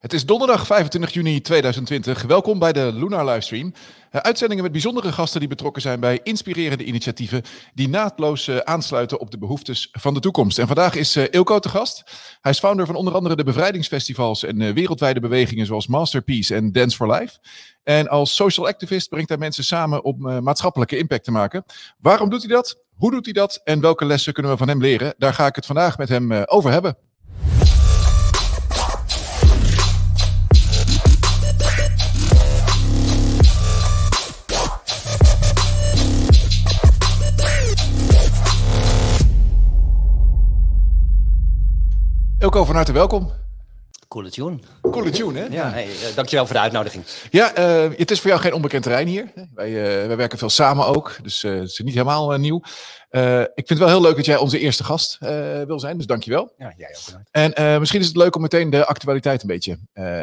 Het is donderdag 25 juni 2020. Welkom bij de Lunar Livestream. Uh, uitzendingen met bijzondere gasten die betrokken zijn bij inspirerende initiatieven die naadloos uh, aansluiten op de behoeftes van de toekomst. En vandaag is Ilko te gast. Hij is founder van onder andere de bevrijdingsfestivals en wereldwijde bewegingen zoals Masterpiece en Dance for Life. En als social activist brengt hij mensen samen om maatschappelijke impact te maken. Waarom doet hij dat? Hoe doet hij dat? En welke lessen kunnen we van hem leren? Daar ga ik het vandaag met hem over hebben. Elko, van harte welkom. Coole tune. Coole tune, hè? Ja, hey, uh, dankjewel voor de uitnodiging. Ja, uh, het is voor jou geen onbekend terrein hier. Wij, uh, wij werken veel samen ook, dus het is niet helemaal nieuw. ik vind het wel heel leuk dat jij onze eerste gast wil zijn, dus dankjewel. Ja, jij ook. Bedankt. En misschien is het leuk om meteen de actualiteit een beetje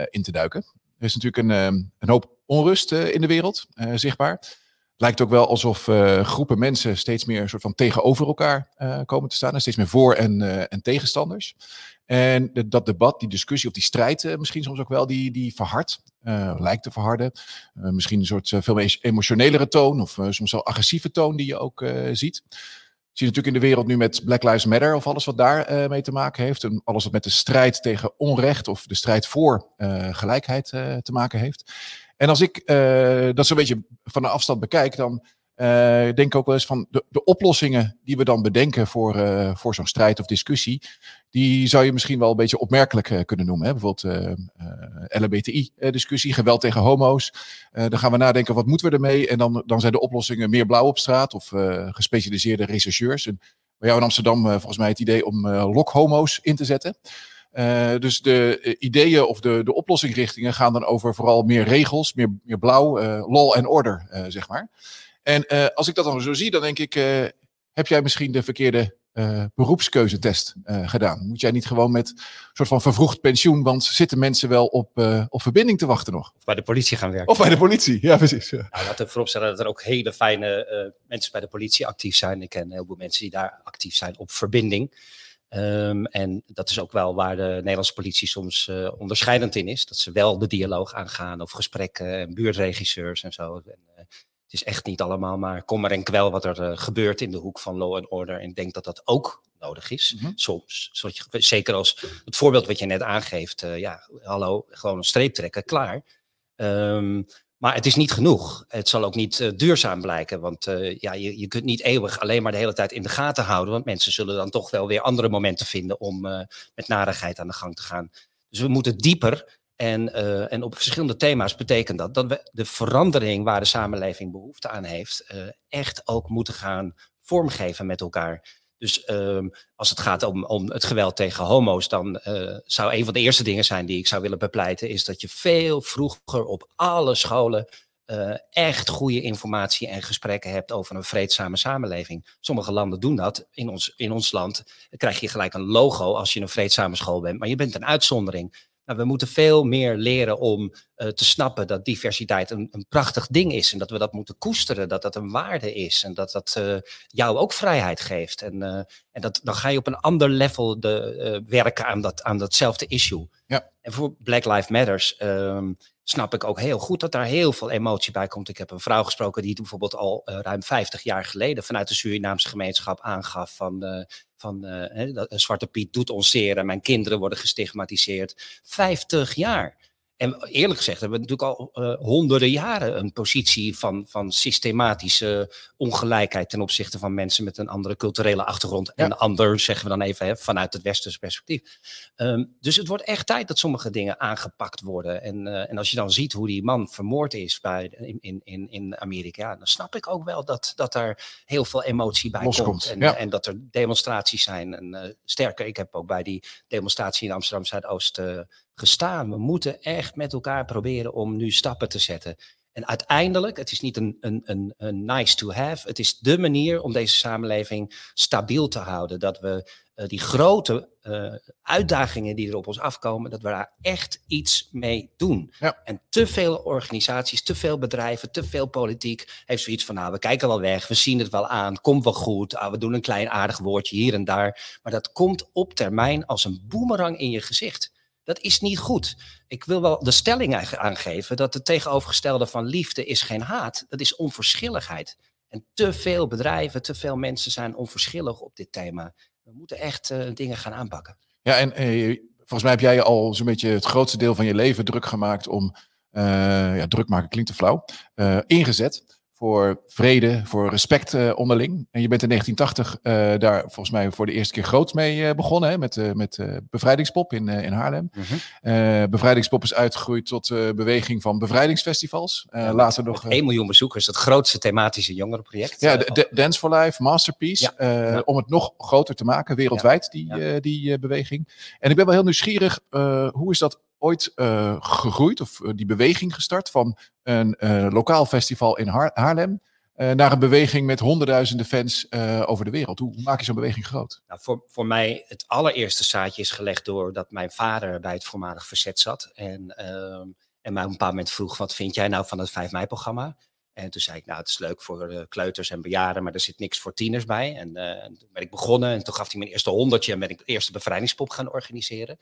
in te duiken. Er is natuurlijk een, een hoop onrust in de wereld, zichtbaar lijkt ook wel alsof uh, groepen mensen steeds meer een soort van tegenover elkaar uh, komen te staan. En steeds meer voor- en, uh, en tegenstanders. En dat debat, die discussie of die strijd misschien soms ook wel, die, die verhardt. lijkt te verharden. misschien een soort veel meer emotionelere toon of soms wel agressieve toon die je ook ziet. Je ziet natuurlijk in de wereld nu met Black Lives Matter of alles wat daar uh, mee te maken heeft. En alles wat met de strijd tegen onrecht of de strijd voor gelijkheid te maken heeft. En als ik dat zo'n beetje van de afstand bekijk, dan denk ik ook wel eens van de, de oplossingen die we dan bedenken voor, voor zo'n strijd of discussie, die zou je misschien wel een beetje opmerkelijk kunnen noemen. Hè? Bijvoorbeeld LHBTI-discussie, geweld tegen homo's. dan gaan we nadenken, wat moeten we ermee? En dan, dan zijn de oplossingen meer blauw op straat of gespecialiseerde rechercheurs. En bij jou in Amsterdam volgens mij het idee om lokhomo's in te zetten. Uh, dus de ideeën of de, de oplossingsrichtingen gaan dan over vooral meer regels, meer, meer blauw, uh, law and order, zeg maar. En als ik dat dan zo zie, dan denk ik, heb jij misschien de verkeerde beroepskeuzetest gedaan? Moet jij niet gewoon met een soort van vervroegd pensioen, want zitten mensen wel op, op verbinding te wachten nog? Of bij de politie gaan werken. Of bij de politie, ja precies. Ja. Nou, laten we vooropstellen dat er ook hele fijne mensen bij de politie actief zijn. Ik ken heel veel mensen die daar actief zijn op verbinding. Um, en dat is ook wel waar de Nederlandse politie soms uh, onderscheidend in is. Dat ze wel de dialoog aangaan of gesprekken en buurtregisseurs en zo. En, uh, het is echt niet allemaal maar kommer en kwel wat er uh, gebeurt in de hoek van law and order. En ik denk dat dat ook nodig is, mm -hmm. soms. Zodat je, zeker als het voorbeeld wat je net aangeeft. ja, hallo, gewoon een streep trekken, klaar. Um, maar het is niet genoeg. Het zal ook niet uh, duurzaam blijken. Want ja, je, je kunt niet eeuwig alleen maar de hele tijd in de gaten houden. Want mensen zullen dan toch wel weer andere momenten vinden om met narigheid aan de gang te gaan. Dus we moeten dieper. En, en op verschillende thema's betekent dat dat we de verandering waar de samenleving behoefte aan heeft, echt ook moeten gaan vormgeven met elkaar. Dus um, als het gaat om, om het geweld tegen homo's, dan uh, zou een van de eerste dingen zijn die ik zou willen bepleiten, is dat je veel vroeger op alle scholen echt goede informatie en gesprekken hebt over een vreedzame samenleving. Sommige landen doen dat. In ons, in ons land krijg je gelijk een logo als je een vreedzame school bent, maar je bent een uitzondering. Nou, we moeten veel meer leren om uh, te snappen dat diversiteit een, een, prachtig ding is. En dat we dat moeten koesteren, dat dat een waarde is. En dat dat uh, jou ook vrijheid geeft. En, uh, en dat, dan ga je op een ander level de, werken aan, dat, aan datzelfde issue. Ja. En voor Black Lives Matters um, snap ik ook heel goed dat daar heel veel emotie bij komt. Ik heb een vrouw gesproken die bijvoorbeeld al ruim 50 jaar geleden vanuit de Surinaamse gemeenschap aangaf van van uh, dat, Zwarte Piet doet ons zeer en mijn kinderen worden gestigmatiseerd. 50 jaar. En eerlijk gezegd hebben we natuurlijk al uh, honderden jaren een positie van, van systematische ongelijkheid ten opzichte van mensen met een andere culturele achtergrond. Ja. En ander, zeggen we dan even, hè, vanuit het westerse perspectief. Um, dus het wordt echt tijd dat sommige dingen aangepakt worden. En, uh, en als je dan ziet hoe die man vermoord is bij, in, in, in Amerika, dan snap ik ook wel dat, dat er heel veel emotie bij komt. En, ja. en dat er demonstraties zijn. En uh, sterker, ik heb ook bij die demonstratie in Amsterdam Zuidoost gestaan. We moeten echt met elkaar proberen om nu stappen te zetten. En uiteindelijk, het is niet een, een, een, een nice to have, het is de manier om deze samenleving stabiel te houden. Dat we uh, die grote uh, uitdagingen die er op ons afkomen, dat we daar echt iets mee doen. Ja. En te veel organisaties, te veel bedrijven, te veel politiek heeft zoiets van, nou, we kijken wel weg, we zien het wel aan, komt wel goed, ah, we doen een klein aardig woordje hier en daar. Maar dat komt op termijn als een boemerang in je gezicht. Dat is niet goed. Ik wil wel de stelling aangeven dat het tegenovergestelde van liefde is geen haat. Dat is onverschilligheid. En te veel bedrijven, te veel mensen zijn onverschillig op dit thema. We moeten echt uh, dingen gaan aanpakken. Ja, en uh, volgens mij heb jij al zo'n beetje het grootste deel van je leven druk gemaakt om, uh, ja, druk maken klinkt te flauw, ingezet voor vrede, voor respect uh, onderling. En je bent in 1980 uh, eh, daar volgens mij voor de eerste keer groot mee uh, begonnen, hè, met, met Bevrijdingspop in, in Haarlem. -hmm. Bevrijdingspop is uitgegroeid tot beweging van bevrijdingsfestivals. Ja, later nog... 1 miljoen bezoekers, het grootste thematische jongerenproject. Ja, de, Dance for Life, Masterpiece. Ja. Om het nog groter te maken, wereldwijd, die, die beweging. En ik ben wel heel nieuwsgierig, hoe is dat ooit uh, gegroeid, of uh, die beweging gestart van een uh, lokaal festival in Haar Haarlem naar een beweging met honderdduizenden fans over de wereld. Hoe maak je zo'n beweging groot? Nou, voor, voor mij het allereerste zaadje is gelegd doordat mijn vader bij het voormalig verzet zat. En, ehm, en mij op een paar moment vroeg, wat vind jij nou van het 5 mei-programma? En toen zei ik, nou, het is leuk voor kleuters en bejaarden, maar er zit niks voor tieners bij. En toen ben ik begonnen en toen gaf hij mijn eerste honderdje en ben ik de eerste bevrijdingspop gaan organiseren.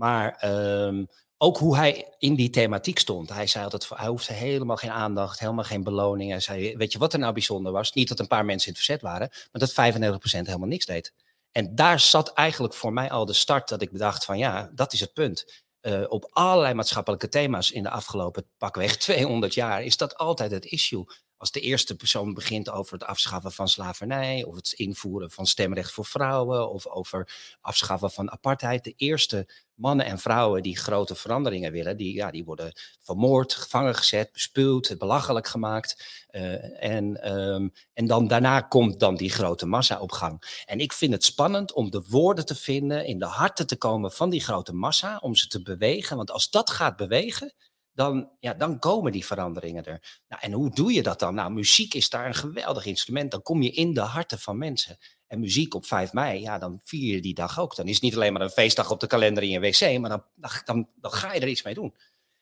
Maar um, ook hoe hij in die thematiek stond. Hij zei altijd, hij hoefde helemaal geen aandacht, helemaal geen beloning. Hij zei, weet je wat er nou bijzonder was? Niet dat een paar mensen in het verzet waren, maar dat 95% helemaal niks deed. En daar zat eigenlijk voor mij al de start dat ik bedacht van ja, dat is het punt. Uh, op allerlei maatschappelijke thema's in de afgelopen pakweg 200 jaar is dat altijd het issue als de eerste persoon begint over het afschaffen van slavernij, of het invoeren van stemrecht voor vrouwen, of over afschaffen van apartheid. De eerste mannen en vrouwen die grote veranderingen willen, die, ja, die worden vermoord, gevangen gezet, bespuwd, belachelijk gemaakt. Uh, en, um, en dan daarna komt dan die grote massa op gang. En ik vind het spannend om de woorden te vinden, in de harten te komen van die grote massa, om ze te bewegen. Want als dat gaat bewegen, dan, ja, dan komen die veranderingen er. Nou, en hoe doe je dat dan? Nou, muziek is daar een geweldig instrument. Dan kom je in de harten van mensen. En muziek op 5 mei, ja, dan vier je die dag ook. Dan is het niet alleen maar een feestdag op de kalender in je wc, maar dan, dan, ga je er iets mee doen.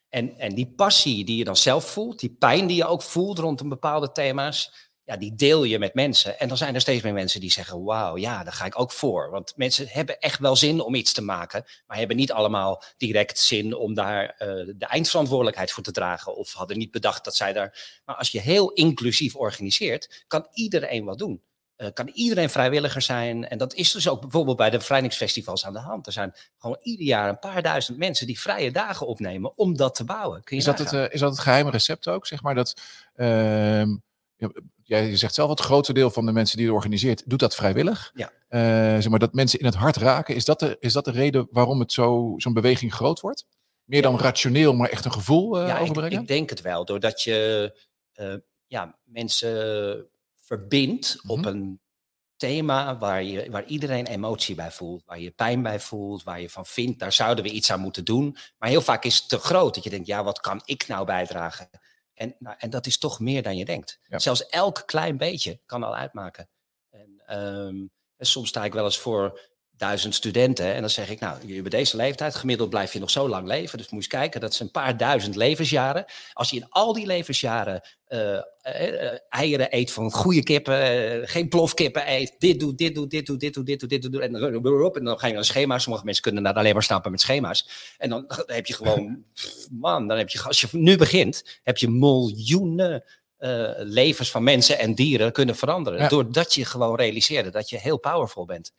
En, en die passie die je dan zelf voelt, die pijn die je ook voelt rondom bepaalde thema's, ja, die deel je met mensen. En dan zijn er steeds meer mensen die zeggen, wauw, ja, daar ga ik ook voor. Want mensen hebben echt wel zin om iets te maken, maar hebben niet allemaal direct zin om daar uh, de eindverantwoordelijkheid voor te dragen. Of hadden niet bedacht dat zij daar... Maar als je heel inclusief organiseert, kan iedereen wat doen. Uh, kan iedereen vrijwilliger zijn. En dat is dus ook bijvoorbeeld bij de bevrijdingsfestivals aan de hand. Er zijn gewoon ieder jaar een paar duizend mensen die vrije dagen opnemen om dat te bouwen. Is dat, het, uh, is dat het geheime recept ook? Zeg maar dat ehm, jij zegt zelf, het grootste deel van de mensen die het organiseert, doet dat vrijwillig. Ja. Uh, zeg maar dat mensen in het hart raken. Is dat de, is dat de reden waarom het zo, zo'n beweging groot wordt? Meer dan rationeel, maar echt een gevoel uh, ja, overbrengen? Ik, ik, denk het wel. Doordat je uh, ja, mensen verbindt op mhm. een thema waar, je, waar iedereen emotie bij voelt, waar je pijn bij voelt, waar je van vindt, daar zouden we iets aan moeten doen. Maar heel vaak is het te groot dat je denkt, ja, wat kan ik nou bijdragen? En, nou, en dat is toch meer dan je denkt. Zelfs elk klein beetje kan al uitmaken. En, um, en soms sta ik wel eens voor duizend studenten. En dan zeg ik, nou, bij deze leeftijd, gemiddeld blijf je nog zo lang leven. Dus moet je kijken, dat is een paar duizend levensjaren. Als je in al die levensjaren uh, eieren eet van goede kippen, geen plofkippen eet, dit doet, dit doet, dit doet, dit doet, dit doet, dit doet, en en dan ga je naar een schema. Sommige mensen kunnen daar alleen maar snappen met schema's. En dan heb je gewoon, man, dan heb je, als je nu begint, heb je miljoenen uh, levens van mensen en dieren kunnen veranderen. Doordat je gewoon realiseerde dat je heel powerful bent.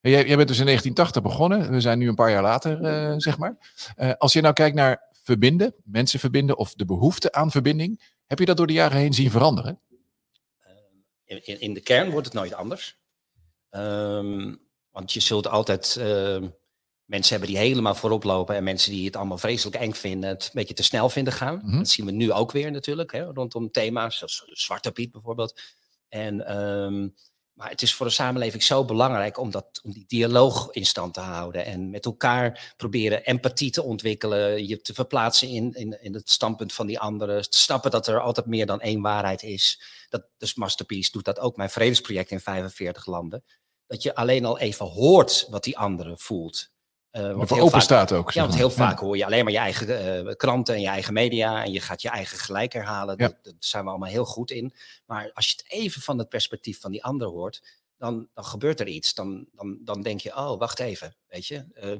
Jij, jij, bent dus in 1980 begonnen. We zijn nu een paar jaar later, uh, zeg maar. Uh, als je nou kijkt naar verbinden, mensen verbinden of de behoefte aan verbinding, heb je dat door de jaren heen zien veranderen? In, in, in de kern wordt het nooit anders. Um, want je zult altijd uh, mensen hebben die helemaal voorop lopen en mensen die het allemaal vreselijk eng vinden, het een beetje te snel vinden gaan. Mm -hmm. Dat zien we nu ook weer natuurlijk, hè, rondom thema's zoals Zwarte Piet bijvoorbeeld. En um, maar het is voor de samenleving zo belangrijk om, dat, om die dialoog in stand te houden. En met elkaar proberen empathie te ontwikkelen. Je te verplaatsen in, in, in het standpunt van die anderen. Te snappen dat er altijd meer dan één waarheid is. Dat, dus Masterpiece doet dat ook. Mijn vredesproject in 45 landen. Dat je alleen al even hoort wat die andere voelt. Uh, want open vaak, staat ook. Ja, want heel vaak hoor je alleen maar je eigen uh, kranten en je eigen media en je gaat je eigen gelijk herhalen. Ja. Daar zijn we allemaal heel goed in. Maar als je het even van het perspectief van die ander hoort, dan, dan gebeurt er iets. Dan, dan, dan denk je, oh, wacht even, weet je. Uh,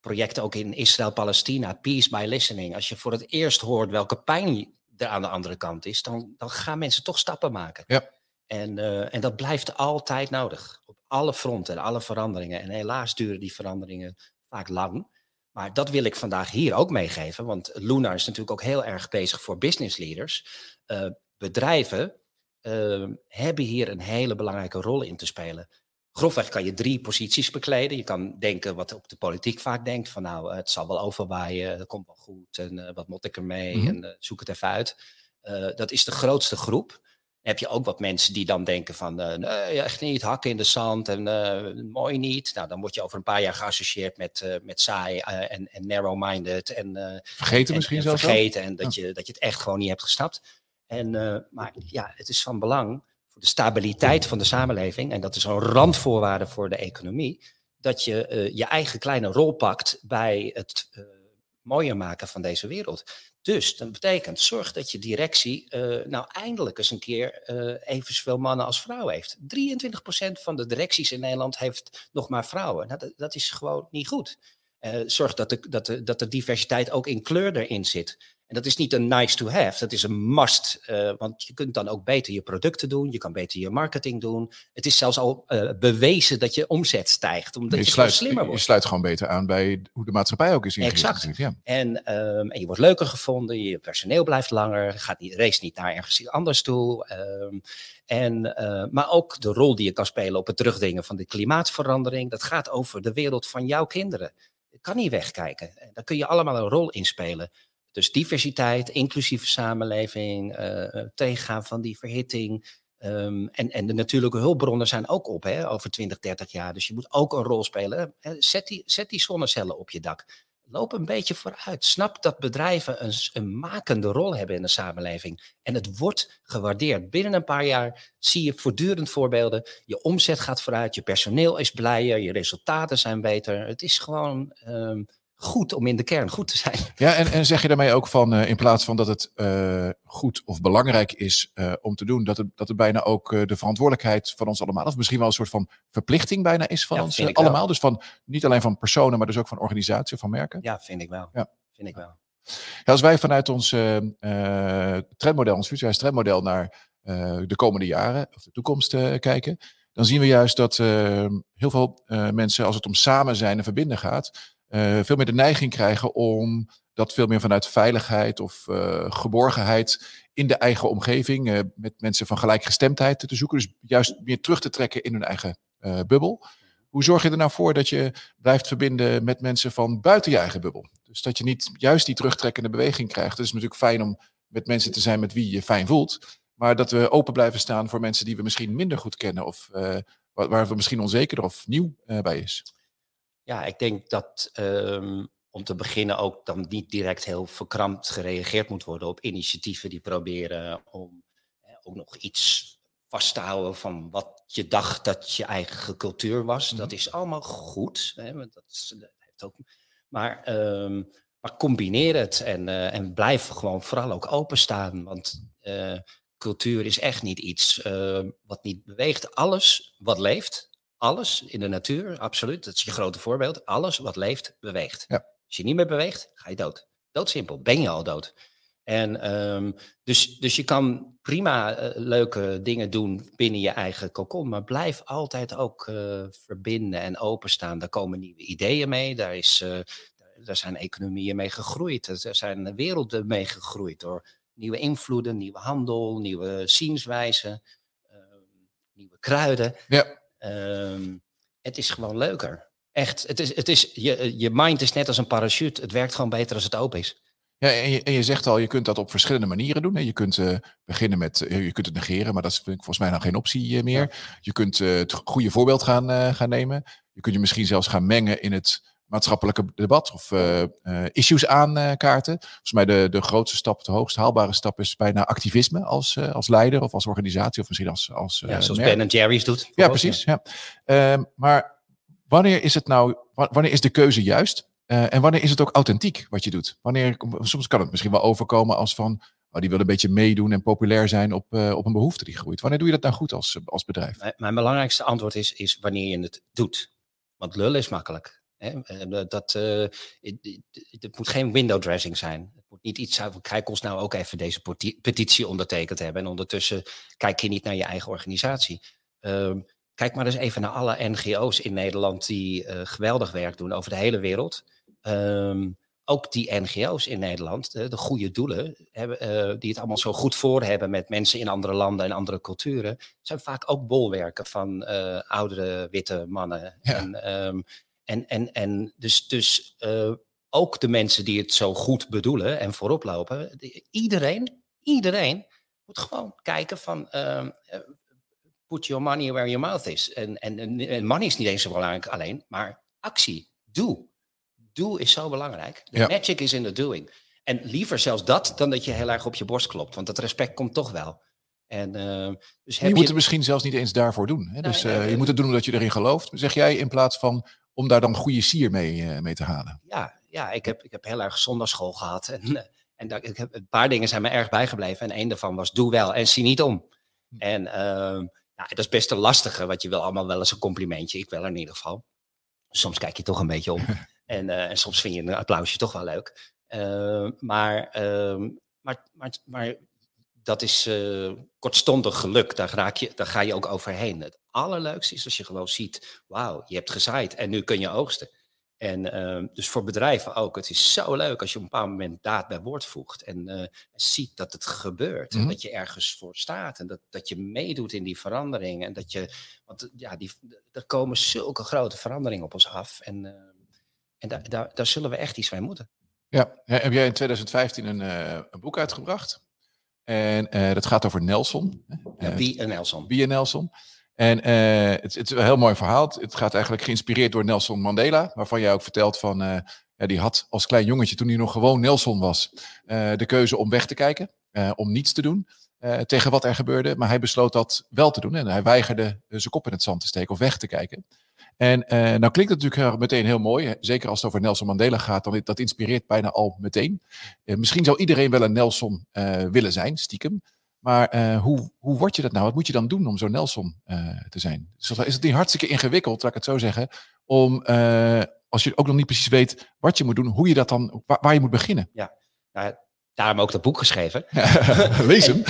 projecten ook in Israël-Palestina, Peace by Listening. Als je voor het eerst hoort welke pijn er aan de andere kant is, dan, dan gaan mensen toch stappen maken. Ja. En, en dat blijft altijd nodig. Op alle fronten, alle veranderingen. En helaas duren die veranderingen vaak lang. Maar dat wil ik vandaag hier ook meegeven. Want Luna is natuurlijk ook heel erg bezig voor business leaders. Uh, bedrijven uh, hebben hier een hele belangrijke rol in te spelen. Grofweg kan je drie posities bekleden. Je kan denken wat ook de politiek vaak denkt: van nou, het zal wel overwaaien, dat komt wel goed en uh, wat moet ik ermee mm -hmm. en zoek het even uit. dat is de grootste groep heb je ook wat mensen die dan denken van uh, nee, echt niet, hakken in de zand en uh, mooi niet. Nou, dan word je over een paar jaar geassocieerd met, uh, met saai en, en narrow-minded. En, vergeten en, misschien en zelfs Vergeten en dat, je, dat je het echt gewoon niet hebt gesnapt. En, maar ja, het is van belang voor de stabiliteit van de samenleving. En dat is een randvoorwaarde voor de economie. Dat je je eigen kleine rol pakt bij het mooier maken van deze wereld. Dus dat betekent, zorg dat je directie uh, nou eindelijk eens een keer uh, even zoveel mannen als vrouwen heeft. 23% van de directies in Nederland heeft nog maar vrouwen. Nou, dat, dat is gewoon niet goed. Uh, zorg dat de, dat, dat de diversiteit ook in kleur erin zit. En dat is niet een nice to have, dat is een must. Uh, want je kunt dan ook beter je producten doen, je kan beter je marketing doen. Het is zelfs al uh, bewezen dat je omzet stijgt, omdat je, je sluit, slimmer wordt. Je sluit gewoon beter aan bij hoe de maatschappij ook is ingericht. Exact. Ja. En, um, en je wordt leuker gevonden, je personeel blijft langer, gaat niet, race niet naar ergens anders toe. Um, en, uh, maar ook de rol die je kan spelen op het terugdringen van de klimaatverandering. Dat gaat over de wereld van jouw kinderen. Je kan niet wegkijken. Daar kun je allemaal een rol in spelen. Dus diversiteit, inclusieve samenleving, uh, tegengaan van die verhitting. Um, en, en de natuurlijke hulpbronnen zijn ook op hè, over 20, 30 jaar. Dus je moet ook een rol spelen. Zet die, zet die zonnecellen op je dak. Loop een beetje vooruit. Snap dat bedrijven een, een makende rol hebben in de samenleving. En het wordt gewaardeerd. Binnen een paar jaar zie je voortdurend voorbeelden. Je omzet gaat vooruit, je personeel is blijer, je resultaten zijn beter. Het is gewoon. Um, goed om in de kern goed te zijn. Ja, en, en zeg je daarmee ook van uh, in plaats van dat het uh, goed of belangrijk is uh, om te doen, dat het, dat het bijna ook de verantwoordelijkheid van ons allemaal, of misschien wel een soort van verplichting bijna is van Ja, ons allemaal. wel. Dus van niet alleen van personen, maar dus ook van organisaties, van merken. Ja, vind ik wel. Ja. Vind ik wel. Ja, als wij vanuit ons trendmodel, ons futurist trendmodel naar de komende jaren of de toekomst kijken, dan zien we juist dat heel veel mensen, als het om samen zijn en verbinden gaat, veel meer de neiging krijgen om dat veel meer vanuit veiligheid of geborgenheid in de eigen omgeving met mensen van gelijkgestemdheid te zoeken. Dus juist meer terug te trekken in hun eigen bubbel. Hoe zorg je er nou voor dat je blijft verbinden met mensen van buiten je eigen bubbel? Dus dat je niet juist die terugtrekkende beweging krijgt. Het is natuurlijk fijn om met mensen te zijn met wie je fijn voelt. Maar dat we open blijven staan voor mensen die we misschien minder goed kennen. Of waar we misschien onzeker of nieuw bij is. Ja, ik denk dat um, om te beginnen ook dan niet direct heel verkrampt gereageerd moet worden op initiatieven die proberen om eh, ook nog iets vast te houden van wat je dacht dat je eigen cultuur was. Mm. Dat is allemaal goed. Hè, dat, is, dat heeft ook, maar, um, maar combineer het en, uh, en blijf gewoon vooral ook openstaan. Want uh, cultuur is echt niet iets uh, wat niet beweegt. Alles wat leeft, alles in de natuur, absoluut. Dat is je grote voorbeeld. Alles wat leeft, beweegt. Ja. Als je niet meer beweegt, ga je dood. Doodsimpel, ben je al dood. En um, dus, dus je kan prima uh, leuke dingen doen binnen je eigen kokon, maar blijf altijd ook uh, verbinden en openstaan. Daar komen nieuwe ideeën mee, daar, is, uh, daar zijn economieën mee gegroeid, er zijn werelden mee gegroeid door nieuwe invloeden, nieuwe handel, nieuwe zienswijzen, nieuwe kruiden. Ja. Um, het is gewoon leuker. Echt, het is, het is, je, je mind is net als een parachute. Het werkt gewoon beter als het open is. Ja, en je, en je zegt al, je kunt dat op verschillende manieren doen. Hè. Je kunt uh, beginnen met, uh, je kunt het negeren, maar dat is vind ik volgens mij nog geen optie uh, meer. Ja. Je kunt het goede voorbeeld gaan, gaan nemen. Je kunt je misschien zelfs gaan mengen in het maatschappelijke debat of issues aankaarten. Volgens mij de, de grootste stap, de hoogst haalbare stap is bijna activisme als, als leider of als organisatie of misschien als... als ja, zoals merk. Ben Jerry's doet. Ja, precies. Ja. Ehm, maar wanneer is het nou, wanneer is de keuze juist? Uh, en wanneer is het ook authentiek wat je doet? Wanneer, soms kan het misschien wel overkomen als van, oh, die wil een beetje meedoen en populair zijn op, uh, op een behoefte die groeit. Wanneer doe je dat nou goed als, als bedrijf? Mijn, mijn belangrijkste antwoord is, is wanneer je het doet. Want lullen is makkelijk. Hè? Dat, uh, het, moet geen window dressing zijn. Het moet niet iets zijn van kijk ons nou ook even deze petitie ondertekend hebben. En ondertussen kijk je niet naar je eigen organisatie. Um, kijk maar eens even naar alle NGO's in Nederland die uh, geweldig werk doen over de hele wereld. Um, ook die NGO's in Nederland, de, de goede doelen, hebben, uh, die het allemaal zo goed voor hebben met mensen in andere landen en andere culturen, zijn vaak ook bolwerken van uh, oudere witte mannen. Ja. En, um, en, en, en dus, dus uh, ook de mensen die het zo goed bedoelen en voorop lopen, iedereen, iedereen moet gewoon kijken van ehm, put your money where your mouth is. En, en, en money is niet eens zo belangrijk alleen, maar actie, doe doe is zo belangrijk. De magic is in the doing. En liever zelfs dat dan dat je heel erg op je borst klopt. Want dat respect komt toch wel. En, uh, dus je moet het misschien zelfs niet eens daarvoor doen. Hè? dus uh, je moet het doen omdat je erin gelooft. Zeg jij in plaats van om daar dan goede sier mee, uh, mee te halen? Ja, ja ik, heb, ik heb heel erg zondagschool gehad. En, en daar, ik heb, een paar dingen zijn me erg bijgebleven. En een daarvan was doe wel en zie niet om. Hm. En ehm, nou, dat is best een lastige, want je wil allemaal wel eens een complimentje. Ik wel in ieder geval. Soms kijk je toch een beetje om. En, uh, en soms vind je een applausje toch wel leuk. Uh, maar, uh, maar, maar, maar dat is uh, kortstondig geluk. Daar, raak je, daar ga je ook overheen. Het allerleukste is als je gewoon ziet: wauw, je hebt gezaaid en nu kun je oogsten. En ehm, dus voor bedrijven ook. Het is zo leuk als je op een bepaald moment daad bij woord voegt. En ziet dat het gebeurt. En mhm. dat je ergens voor staat. En dat, dat je meedoet in die verandering. En dat je. Want ja, die, er komen zulke grote veranderingen op ons af. En en daar, daar, daar zullen we echt iets mee moeten. Ja, heb jij in 2015 een, een boek uitgebracht? En uh, dat gaat over Nelson. Ja, Be Nelson. Be Nelson. En uh, het, het, is een heel mooi verhaal. Het gaat eigenlijk geïnspireerd door Nelson Mandela, waarvan jij ook vertelt van, ja, die had als klein jongetje, toen hij nog gewoon Nelson was, de keuze om weg te kijken, om niets te doen. tegen wat er gebeurde, maar hij besloot dat wel te doen. En hij weigerde zijn kop in het zand te steken of weg te kijken. En uh, nou klinkt het natuurlijk meteen heel mooi. Zeker als het over Nelson Mandela gaat, dan dat inspireert bijna al meteen. Uh, misschien zou iedereen wel een Nelson willen zijn, stiekem. Maar hoe, hoe word je dat nou? Wat moet je dan doen om zo'n Nelson te zijn? Dus is het niet hartstikke ingewikkeld, laat ik het zo zeggen, om als je ook nog niet precies weet wat je moet doen, hoe je dat dan, waar, waar je moet beginnen? Ja, nou, Daarom ook dat boek geschreven. Lees hem.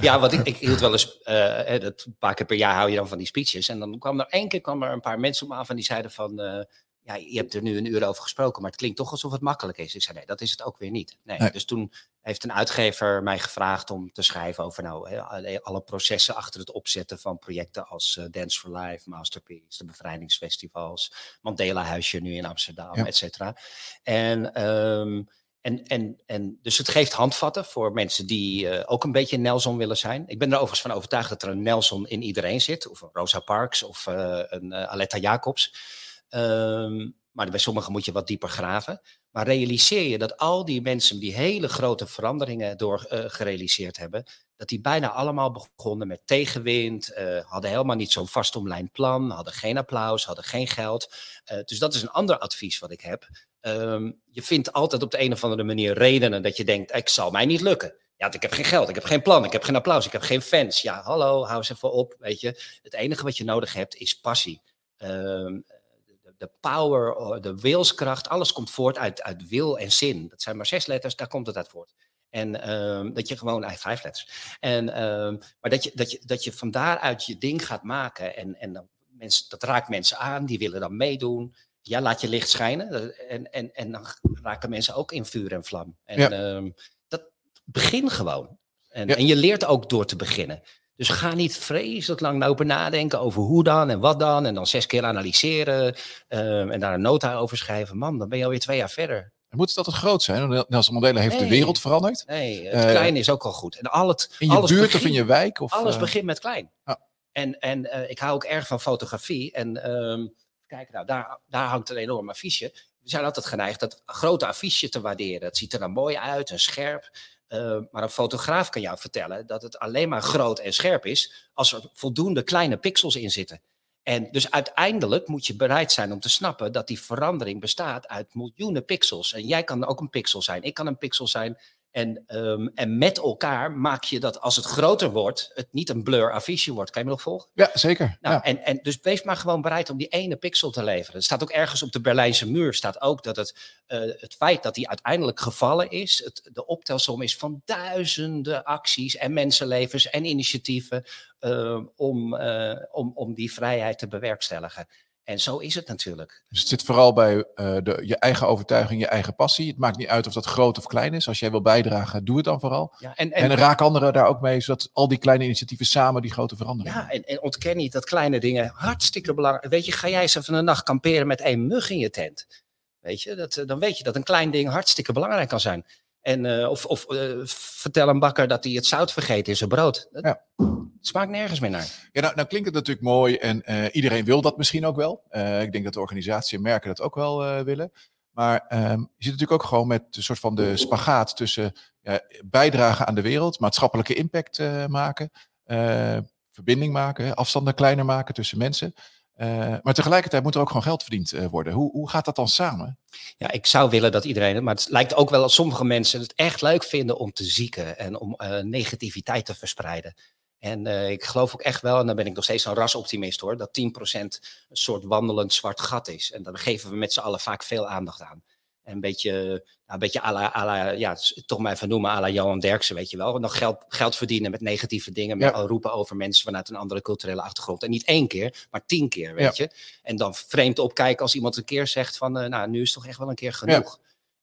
ja, want ik, ik hield wel eens, uh, dat een paar keer per jaar hou je dan van die speeches. En dan kwam er één keer kwam er een paar mensen op me af en die zeiden van, uh, ja, je hebt er nu een uur over gesproken, maar het klinkt toch alsof het makkelijk is. Ik zei, nee, dat is het ook weer niet. Nee. nee. Dus toen heeft een uitgever mij gevraagd om te schrijven over nou, alle processen achter het opzetten van projecten als Dance for Life, Masterpiece, de bevrijdingsfestivals, Mandela Huisje nu in Amsterdam, ja. et cetera. En... Um, en, en, en dus het geeft handvatten voor mensen die uh, ook een beetje Nelson willen zijn. Ik ben er overigens van overtuigd dat er een Nelson in iedereen zit. Of een Rosa Parks of uh, een uh, Aletta Jacobs. Um, maar bij sommigen moet je wat dieper graven. Maar realiseer je dat al die mensen die hele grote veranderingen door gerealiseerd hebben, dat die bijna allemaal begonnen met tegenwind, uh, hadden helemaal niet zo'n vastomlijnd plan, hadden geen applaus, hadden geen geld. Uh, dus dat is een ander advies wat ik heb. Um, je vindt altijd op de een of andere manier redenen dat je denkt, ik zal mij niet lukken. Ja, ik heb geen geld, ik heb geen plan, ik heb geen applaus, ik heb geen fans. Ja, hallo, hou eens even op, weet je. Het enige wat je nodig hebt is passie. Um, de power, de wilskracht, alles komt voort uit, uit wil en zin. Dat zijn maar zes letters, daar komt het uit voort. En um, dat je gewoon, eigenlijk vijf letters. En, um, maar dat je, dat, je, dat je van daaruit je ding gaat maken. En, en dan mensen, dat raakt mensen aan, die willen dan meedoen. Ja, laat je licht schijnen. En, en, en dan raken mensen ook in vuur en vlam. En ja. um, dat begin gewoon. En, ja. en je leert ook door te beginnen. Dus ga niet vreselijk lang nadenken over hoe dan en wat dan. En dan zes keer analyseren en daar een nota over schrijven. Man, dan ben je alweer twee jaar verder. Moet het altijd groot zijn? Nelson Mandela heeft nee, de wereld veranderd. Nee, het uh, klein is ook al goed. En al het, in je alles buurt begint, of in je wijk? Of, alles uh, begint met klein. Ja. En, en uh, ik hou ook erg van fotografie. En um, kijk, nou, daar, daar hangt een enorm affiche. We zijn altijd geneigd dat grote affiche te waarderen. Het ziet er dan mooi uit en scherp. Uh, maar een fotograaf kan jou vertellen dat het alleen maar groot en scherp is als er voldoende kleine pixels in zitten. En dus uiteindelijk moet je bereid zijn om te snappen dat die verandering bestaat uit miljoenen pixels. En jij kan ook een pixel zijn, ik kan een pixel zijn. En, ehm, en met elkaar maak je dat als het groter wordt, het niet een blur affiche wordt. Kan je me nog volgen? Ja, zeker. Nou, ja. en, en dus wees maar gewoon bereid om die ene pixel te leveren. Er staat ook ergens op de Berlijnse muur staat ook dat het, eh, het feit dat die uiteindelijk gevallen is, het, de optelsom is van duizenden acties en mensenlevens en initiatieven eh, om, eh, om, om die vrijheid te bewerkstelligen. En zo is het natuurlijk. Dus het zit vooral bij eh, de, je eigen overtuiging, je eigen passie. Het maakt niet uit of dat groot of klein is. Als jij wil bijdragen, doe het dan vooral. Ja, en, En, raak anderen daar ook mee, zodat al die kleine initiatieven samen die grote verandering. Ja, en, en ontken niet dat kleine dingen hartstikke belangrijk Weet je, ga jij eens even een nacht kamperen met één mug in je tent. Weet je, dat, eh, dan weet je dat een klein ding hartstikke belangrijk kan zijn. En, eh, of of eh, vertel een bakker dat hij het zout vergeet in zijn brood. Dat Ja. smaakt nergens meer naar. Ja, nou, nou klinkt het natuurlijk mooi en eh, iedereen wil dat misschien ook wel. Eh, ik denk dat de organisatie en merken dat ook wel eh, willen. Maar ehm, je zit natuurlijk ook gewoon met een soort van de spagaat tussen ja, bijdragen aan de wereld, maatschappelijke impact eh, maken, eh, verbinding maken, afstanden kleiner maken tussen mensen. Eh, maar tegelijkertijd moet er ook gewoon geld verdiend eh, worden. Hoe, hoe gaat dat dan samen? Ja, ik zou willen dat iedereen maar het lijkt ook wel dat sommige mensen het echt leuk vinden om te zieken en om eh, negativiteit te verspreiden. En ik geloof ook echt wel, en dan ben ik nog steeds een rasoptimist hoor, dat 10% een soort wandelend zwart gat is. En daar geven we met z'n allen vaak veel aandacht aan. En een beetje, nou, een beetje à la, à la, ja, toch maar even noemen, à la Johan Derksen, weet je wel. Nog geld, geld verdienen met negatieve dingen, met Ja. roepen over mensen vanuit een andere culturele achtergrond. En niet één keer, maar tien keer, weet je. En dan vreemd opkijken als iemand een keer zegt van, eh, nou, nu is het toch echt wel een keer genoeg.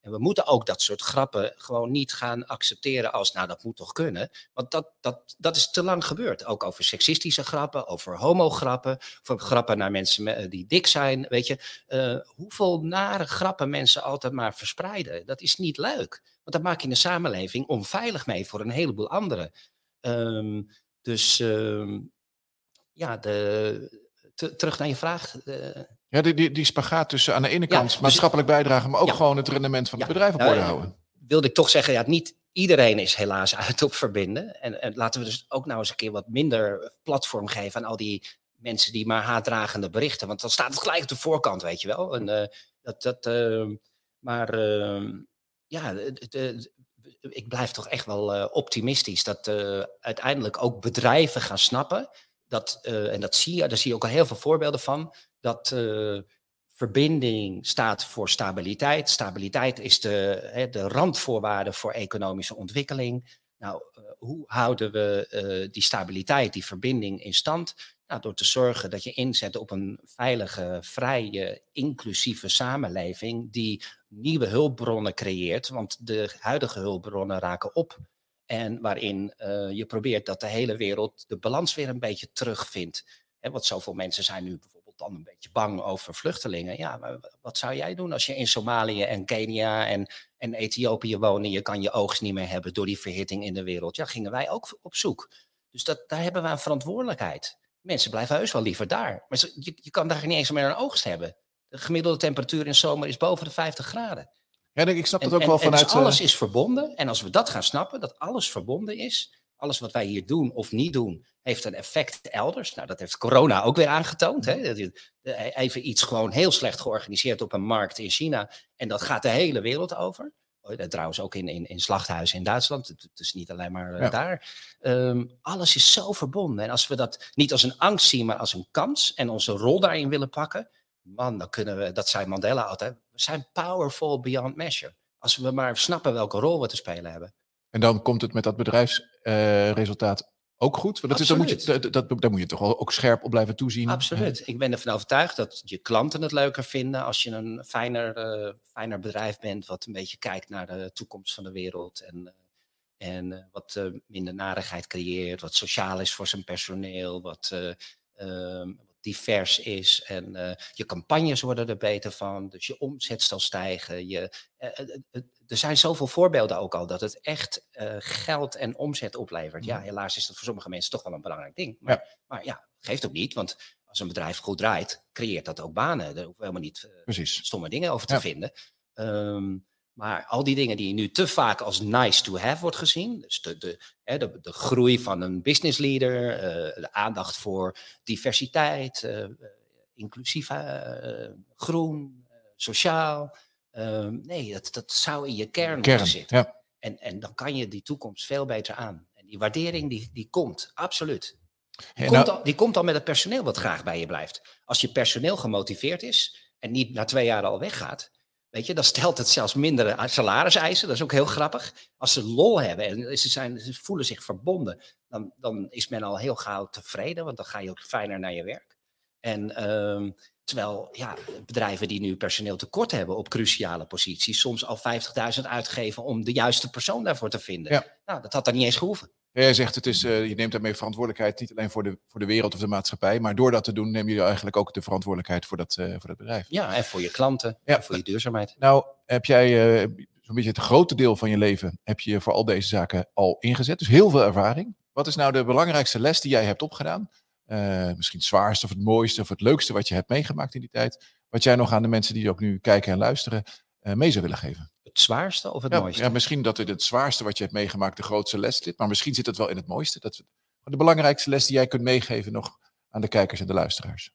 En we moeten ook dat soort grappen gewoon niet gaan accepteren als, nou, dat moet toch kunnen. Want dat, dat, dat is te lang gebeurd. Ook over seksistische grappen, over homograppen, voor grappen naar mensen me- die dik zijn. Weet je, Eh, hoeveel nare grappen mensen altijd maar verspreiden. Dat is niet leuk. Want dan maak je een samenleving onveilig mee voor een heleboel anderen. Ehm, dus ehm, ja, de, te- terug naar je vraag. eh, Ja, die, die, die spagaat tussen aan de ene Ja, kant dus- maatschappelijk bijdragen, maar ook gewoon het rendement van het bedrijf op nou, orde eh, houden. wilde ik toch zeggen, ja, niet iedereen is helaas uit op verbinden. En, en laten we dus ook nou eens een keer wat minder platform geven aan al die mensen die maar haatdragende berichten. Want dan staat het gelijk op de voorkant, weet je wel. En, eh, dat, dat, ehm, maar ehm, ja, de- de- ik blijf toch echt wel eh, optimistisch dat eh, uiteindelijk ook bedrijven gaan snappen. Dat, eh, en dat zie je, daar zie je ook al heel veel voorbeelden van. Dat eh, verbinding staat voor stabiliteit. Stabiliteit is de, hè, de randvoorwaarde voor economische ontwikkeling. Nou, eh, hoe houden we die stabiliteit, die verbinding in stand? Nou, door te zorgen dat je inzet op een veilige, vrije, inclusieve samenleving die nieuwe hulpbronnen creëert. Want de huidige hulpbronnen raken op. En waarin eh, je probeert dat de hele wereld de balans weer een beetje terugvindt. Hè, want zoveel mensen zijn nu bijvoorbeeld dan een beetje bang over vluchtelingen. Ja, maar wat zou jij doen als je in Somalië en Kenia en, en Ethiopië woont en je kan je oogst niet meer hebben door die verhitting in de wereld? Ja, gingen wij ook op zoek. Dus dat, daar hebben we een verantwoordelijkheid. Mensen blijven heus wel liever daar. Maar je, je kan daar niet eens meer een oogst hebben. De gemiddelde temperatuur in zomer is boven de 50 graden. Ja, ik snap dat ook en- wel en dus vanuit... eh, alles is verbonden. En als we dat gaan snappen, dat alles verbonden is, alles wat wij hier doen of niet doen, heeft een effect elders. Nou, dat heeft corona ook weer aangetoond. Hè? Eh, Even iets gewoon heel slecht georganiseerd op een markt in China. En dat gaat de hele wereld over. Oh, Trouwens ook in, in, in slachthuizen in Duitsland. Het, is niet alleen maar eh, Ja. daar. Ehm, alles is zo verbonden. En als we dat niet als een angst zien, maar als een kans. En onze rol daarin willen pakken. Man, dan kunnen we, dat zei Mandela altijd. We zijn powerful beyond measure. Als we maar snappen welke rol we te spelen hebben. En dan komt het met dat bedrijfsresultaat ook goed. Want dat is, dan moet je, dat, dat, daar moet je toch ook scherp op blijven toezien. Absoluut. Ik ben ervan overtuigd dat je klanten het leuker vinden als je een fijner, eh, fijner bedrijf bent, wat een beetje kijkt naar de toekomst van de wereld en, eh, en eh, wat eh, minder narigheid creëert, wat sociaal is voor zijn personeel, wat, eh, wat divers is en eh, je campagnes worden er beter van, dus je omzet zal stijgen. Je, eh, eh, er zijn zoveel voorbeelden ook al dat het echt geld en omzet oplevert. Ja, helaas is dat voor sommige mensen toch wel een belangrijk ding. Maar maar ja, geeft ook niet, want als een bedrijf goed draait, creëert dat ook banen. Daar hoeven we helemaal niet stomme dingen over te Ja. vinden. Ehm, maar al die dingen die nu te vaak als nice to have wordt gezien, dus de, de, hè, de, de groei van een business leader, eh, de aandacht voor diversiteit, eh, eh, inclusief, groen, sociaal. Ehm, nee, dat, dat zou in je kern, moeten Kern. zitten. Ja. En, en dan kan je die toekomst veel beter aan. En die waardering die, die komt, absoluut. Die, komt nou- al, die komt al met het personeel wat graag bij je blijft. Als je personeel gemotiveerd is en niet na twee jaar al weggaat, weet je, dan stelt het zelfs minder salariseisen. Dat is ook heel grappig. Als ze lol hebben en ze, zijn, ze voelen zich verbonden, dan, dan is men al heel gauw tevreden, want dan ga je ook fijner naar je werk. En ehm, terwijl ja, bedrijven die nu personeel tekort hebben op cruciale posities, soms al 50.000 uitgeven om de juiste persoon daarvoor te vinden. Ja. Nou, dat had dan niet eens gehoeven. Jij zegt, het is, eh, je neemt daarmee verantwoordelijkheid niet alleen voor de, voor de wereld of de maatschappij, maar door dat te doen neem je eigenlijk ook de verantwoordelijkheid voor dat, eh, voor dat bedrijf. Ja, en voor je klanten, Ja. en voor je duurzaamheid. Nou, heb jij eh, zo'n beetje het grote deel van je leven heb je voor al deze zaken al ingezet. Dus heel veel ervaring. Wat is nou de belangrijkste les die jij hebt opgedaan? Misschien het zwaarste of het mooiste of het leukste wat je hebt meegemaakt in die tijd. Wat jij nog aan de mensen die ook nu kijken en luisteren mee zou willen geven. Het zwaarste of het Ja, mooiste? ja, misschien dat het het zwaarste wat je hebt meegemaakt de grootste les zit. Maar misschien zit het wel in het mooiste. Dat de belangrijkste les die jij kunt meegeven nog aan de kijkers en de luisteraars.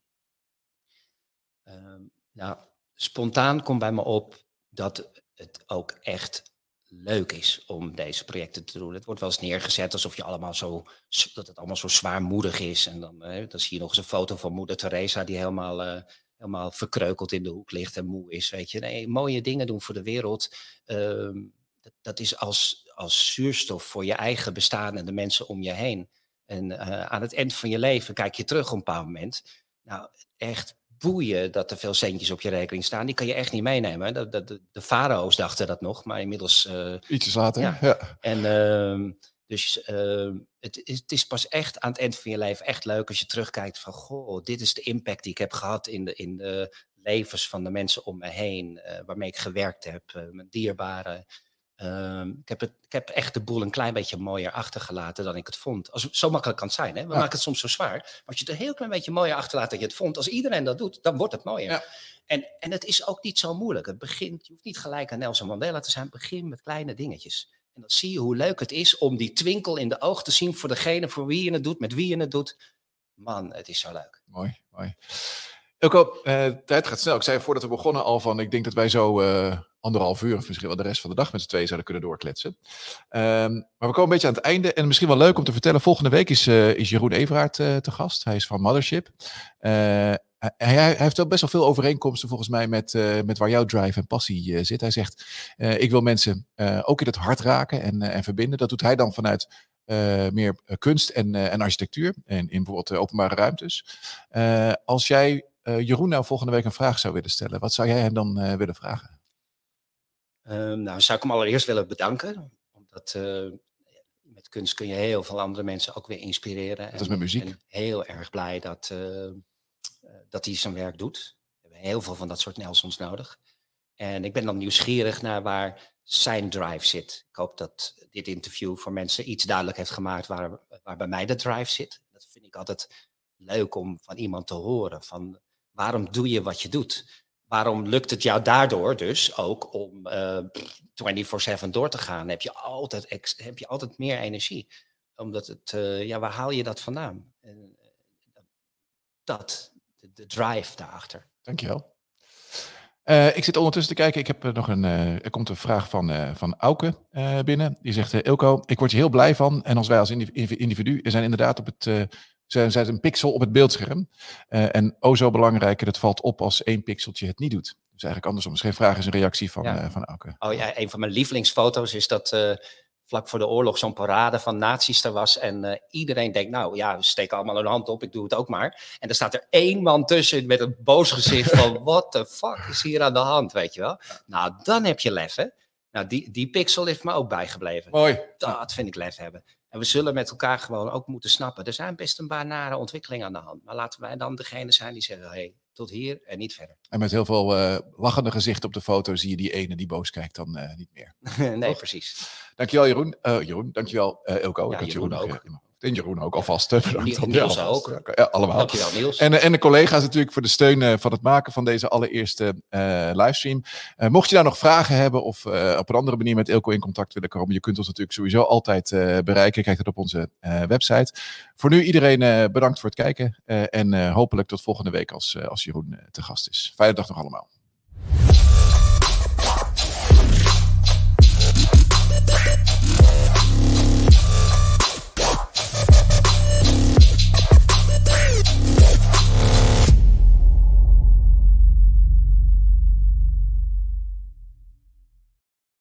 Ehm, nou, spontaan komt bij me op dat het ook echt leuk is om deze projecten te doen. Het wordt wel eens neergezet alsof je allemaal zo, dat het allemaal zo zwaarmoedig is. En dan, dan zie je nog eens een foto van moeder Teresa die helemaal, eh, helemaal verkreukeld in de hoek ligt en moe is. Weet je, nee, mooie dingen doen voor de wereld. ehm, dat, dat is als, als zuurstof voor je eigen bestaan en de mensen om je heen. En eh, aan het eind van je leven kijk je terug op een bepaald moment. Nou, echt boeien dat er veel centjes op je rekening staan. Die kan je echt niet meenemen. De, farao's dachten dat nog, maar inmiddels... eh, Ietsjes later. Ja. Ja. en ehm, dus ehm, het, is, het is pas echt aan het eind van je leven echt leuk als je terugkijkt van... Goh, dit is de impact die ik heb gehad in de, in de levens van de mensen om me heen. eh, waarmee ik gewerkt heb, eh, mijn dierbaren. Ehm, ik, heb het, ik heb echt de boel een klein beetje mooier achtergelaten dan ik het vond. Als, zo makkelijk kan het zijn. Hè? We Ja. maken het soms zo zwaar. Maar als je het een heel klein beetje mooier achterlaat dan je het vond. Als iedereen dat doet, dan wordt het mooier. Ja. En, en het is ook niet zo moeilijk. Het begint, je hoeft niet gelijk aan Nelson Mandela te zijn. Begin met kleine dingetjes. En dan zie je hoe leuk het is om die twinkel in de oog te zien voor degene voor wie je het doet, met wie je het doet. Man, het is zo leuk. Mooi, mooi. Elko, eh, tijd gaat snel. Ik zei voordat we begonnen al van, ik denk dat wij zo eh, anderhalf uur of misschien wel de rest van de dag met z'n tweeën zouden kunnen doorkletsen. Ehm, maar we komen een beetje aan het einde en misschien wel leuk om te vertellen, volgende week is, eh, is Jeroen Everaert eh, te gast. Hij is van Mothership. Hij, hij- heeft wel best wel veel overeenkomsten volgens mij met, eh, met waar jouw drive en passie eh, zit. Hij zegt, eh, ik wil mensen ook in het hart raken en, en verbinden. Dat doet hij dan vanuit meer kunst en, en architectuur en in bijvoorbeeld openbare ruimtes. Als jij Jeroen nou volgende week een vraag zou willen stellen, wat zou jij hem dan willen vragen? Ehm, nou, zou ik hem allereerst willen bedanken. Omdat met kunst kun je heel veel andere mensen ook weer inspireren. Dat is met muziek. Ik ben heel erg blij dat, dat hij zijn werk doet. We hebben heel veel van dat soort Nelsons nodig. En ik ben dan nieuwsgierig naar waar zijn drive zit. Ik hoop dat dit interview voor mensen iets duidelijk heeft gemaakt waar, waar bij mij de drive zit. Dat vind ik altijd leuk om van iemand te horen. Van waarom doe je wat je doet? Waarom lukt het jou daardoor dus ook om eh 24/7 door te gaan? Heb je altijd, heb je altijd meer energie? Omdat het, eh, ja, waar haal je dat vandaan? Eh, dat, de, drive daarachter. Dankjewel. Eh ik zit ondertussen te kijken. Ik heb eh, nog een. eh, er komt een vraag van, van Auke binnen. Die zegt: Ilko, ik word hier heel blij van. En als wij als indiv- individu zijn inderdaad op het. zijn, zijn een pixel op het beeldscherm. En o zo belangrijker, het valt op als één pixeltje het niet doet. Dus eigenlijk andersom. Dus geen vraag is een reactie van, Ja. van Auke. Oh ja, een van mijn lievelingsfoto's is dat vlak voor de oorlog zo'n parade van nazi's er was. En eh, iedereen denkt, nou ja, we steken allemaal hun hand op, ik doe het ook maar. En er staat er één man tussen met een boos gezicht van, what the fuck is hier aan de hand, weet je wel? Nou, dan heb je lef, hè? Nou, die, die pixel heeft me ook bijgebleven. Mooi. Dat vind ik lef hebben. En we zullen met elkaar gewoon ook moeten snappen. Er zijn best een paar nare ontwikkelingen aan de hand. Maar laten wij dan degene zijn die zeggen, hey, tot hier en niet verder. En met heel veel eh, lachende gezichten op de foto zie je die ene die boos kijkt dan eh, niet meer. nee, Toch? precies. Dankjewel Jeroen. Eh Jeroen, dankjewel uh, Ilko. Ja, Ik had Jeroen ook. En Jeroen ook alvast. Bedankt. Niels. Ja, ook. Ja, allemaal. Dankjewel, Niels. En, eh, en de collega's natuurlijk voor de steun eh, van het maken van deze allereerste eh, livestream. Mocht je daar nog vragen hebben of op een andere manier met Ilko in contact willen komen, je kunt ons natuurlijk sowieso altijd bereiken. Kijk dat op onze website. Voor nu iedereen bedankt voor het kijken en hopelijk tot volgende week als, als Jeroen te gast is. Fijne dag nog allemaal.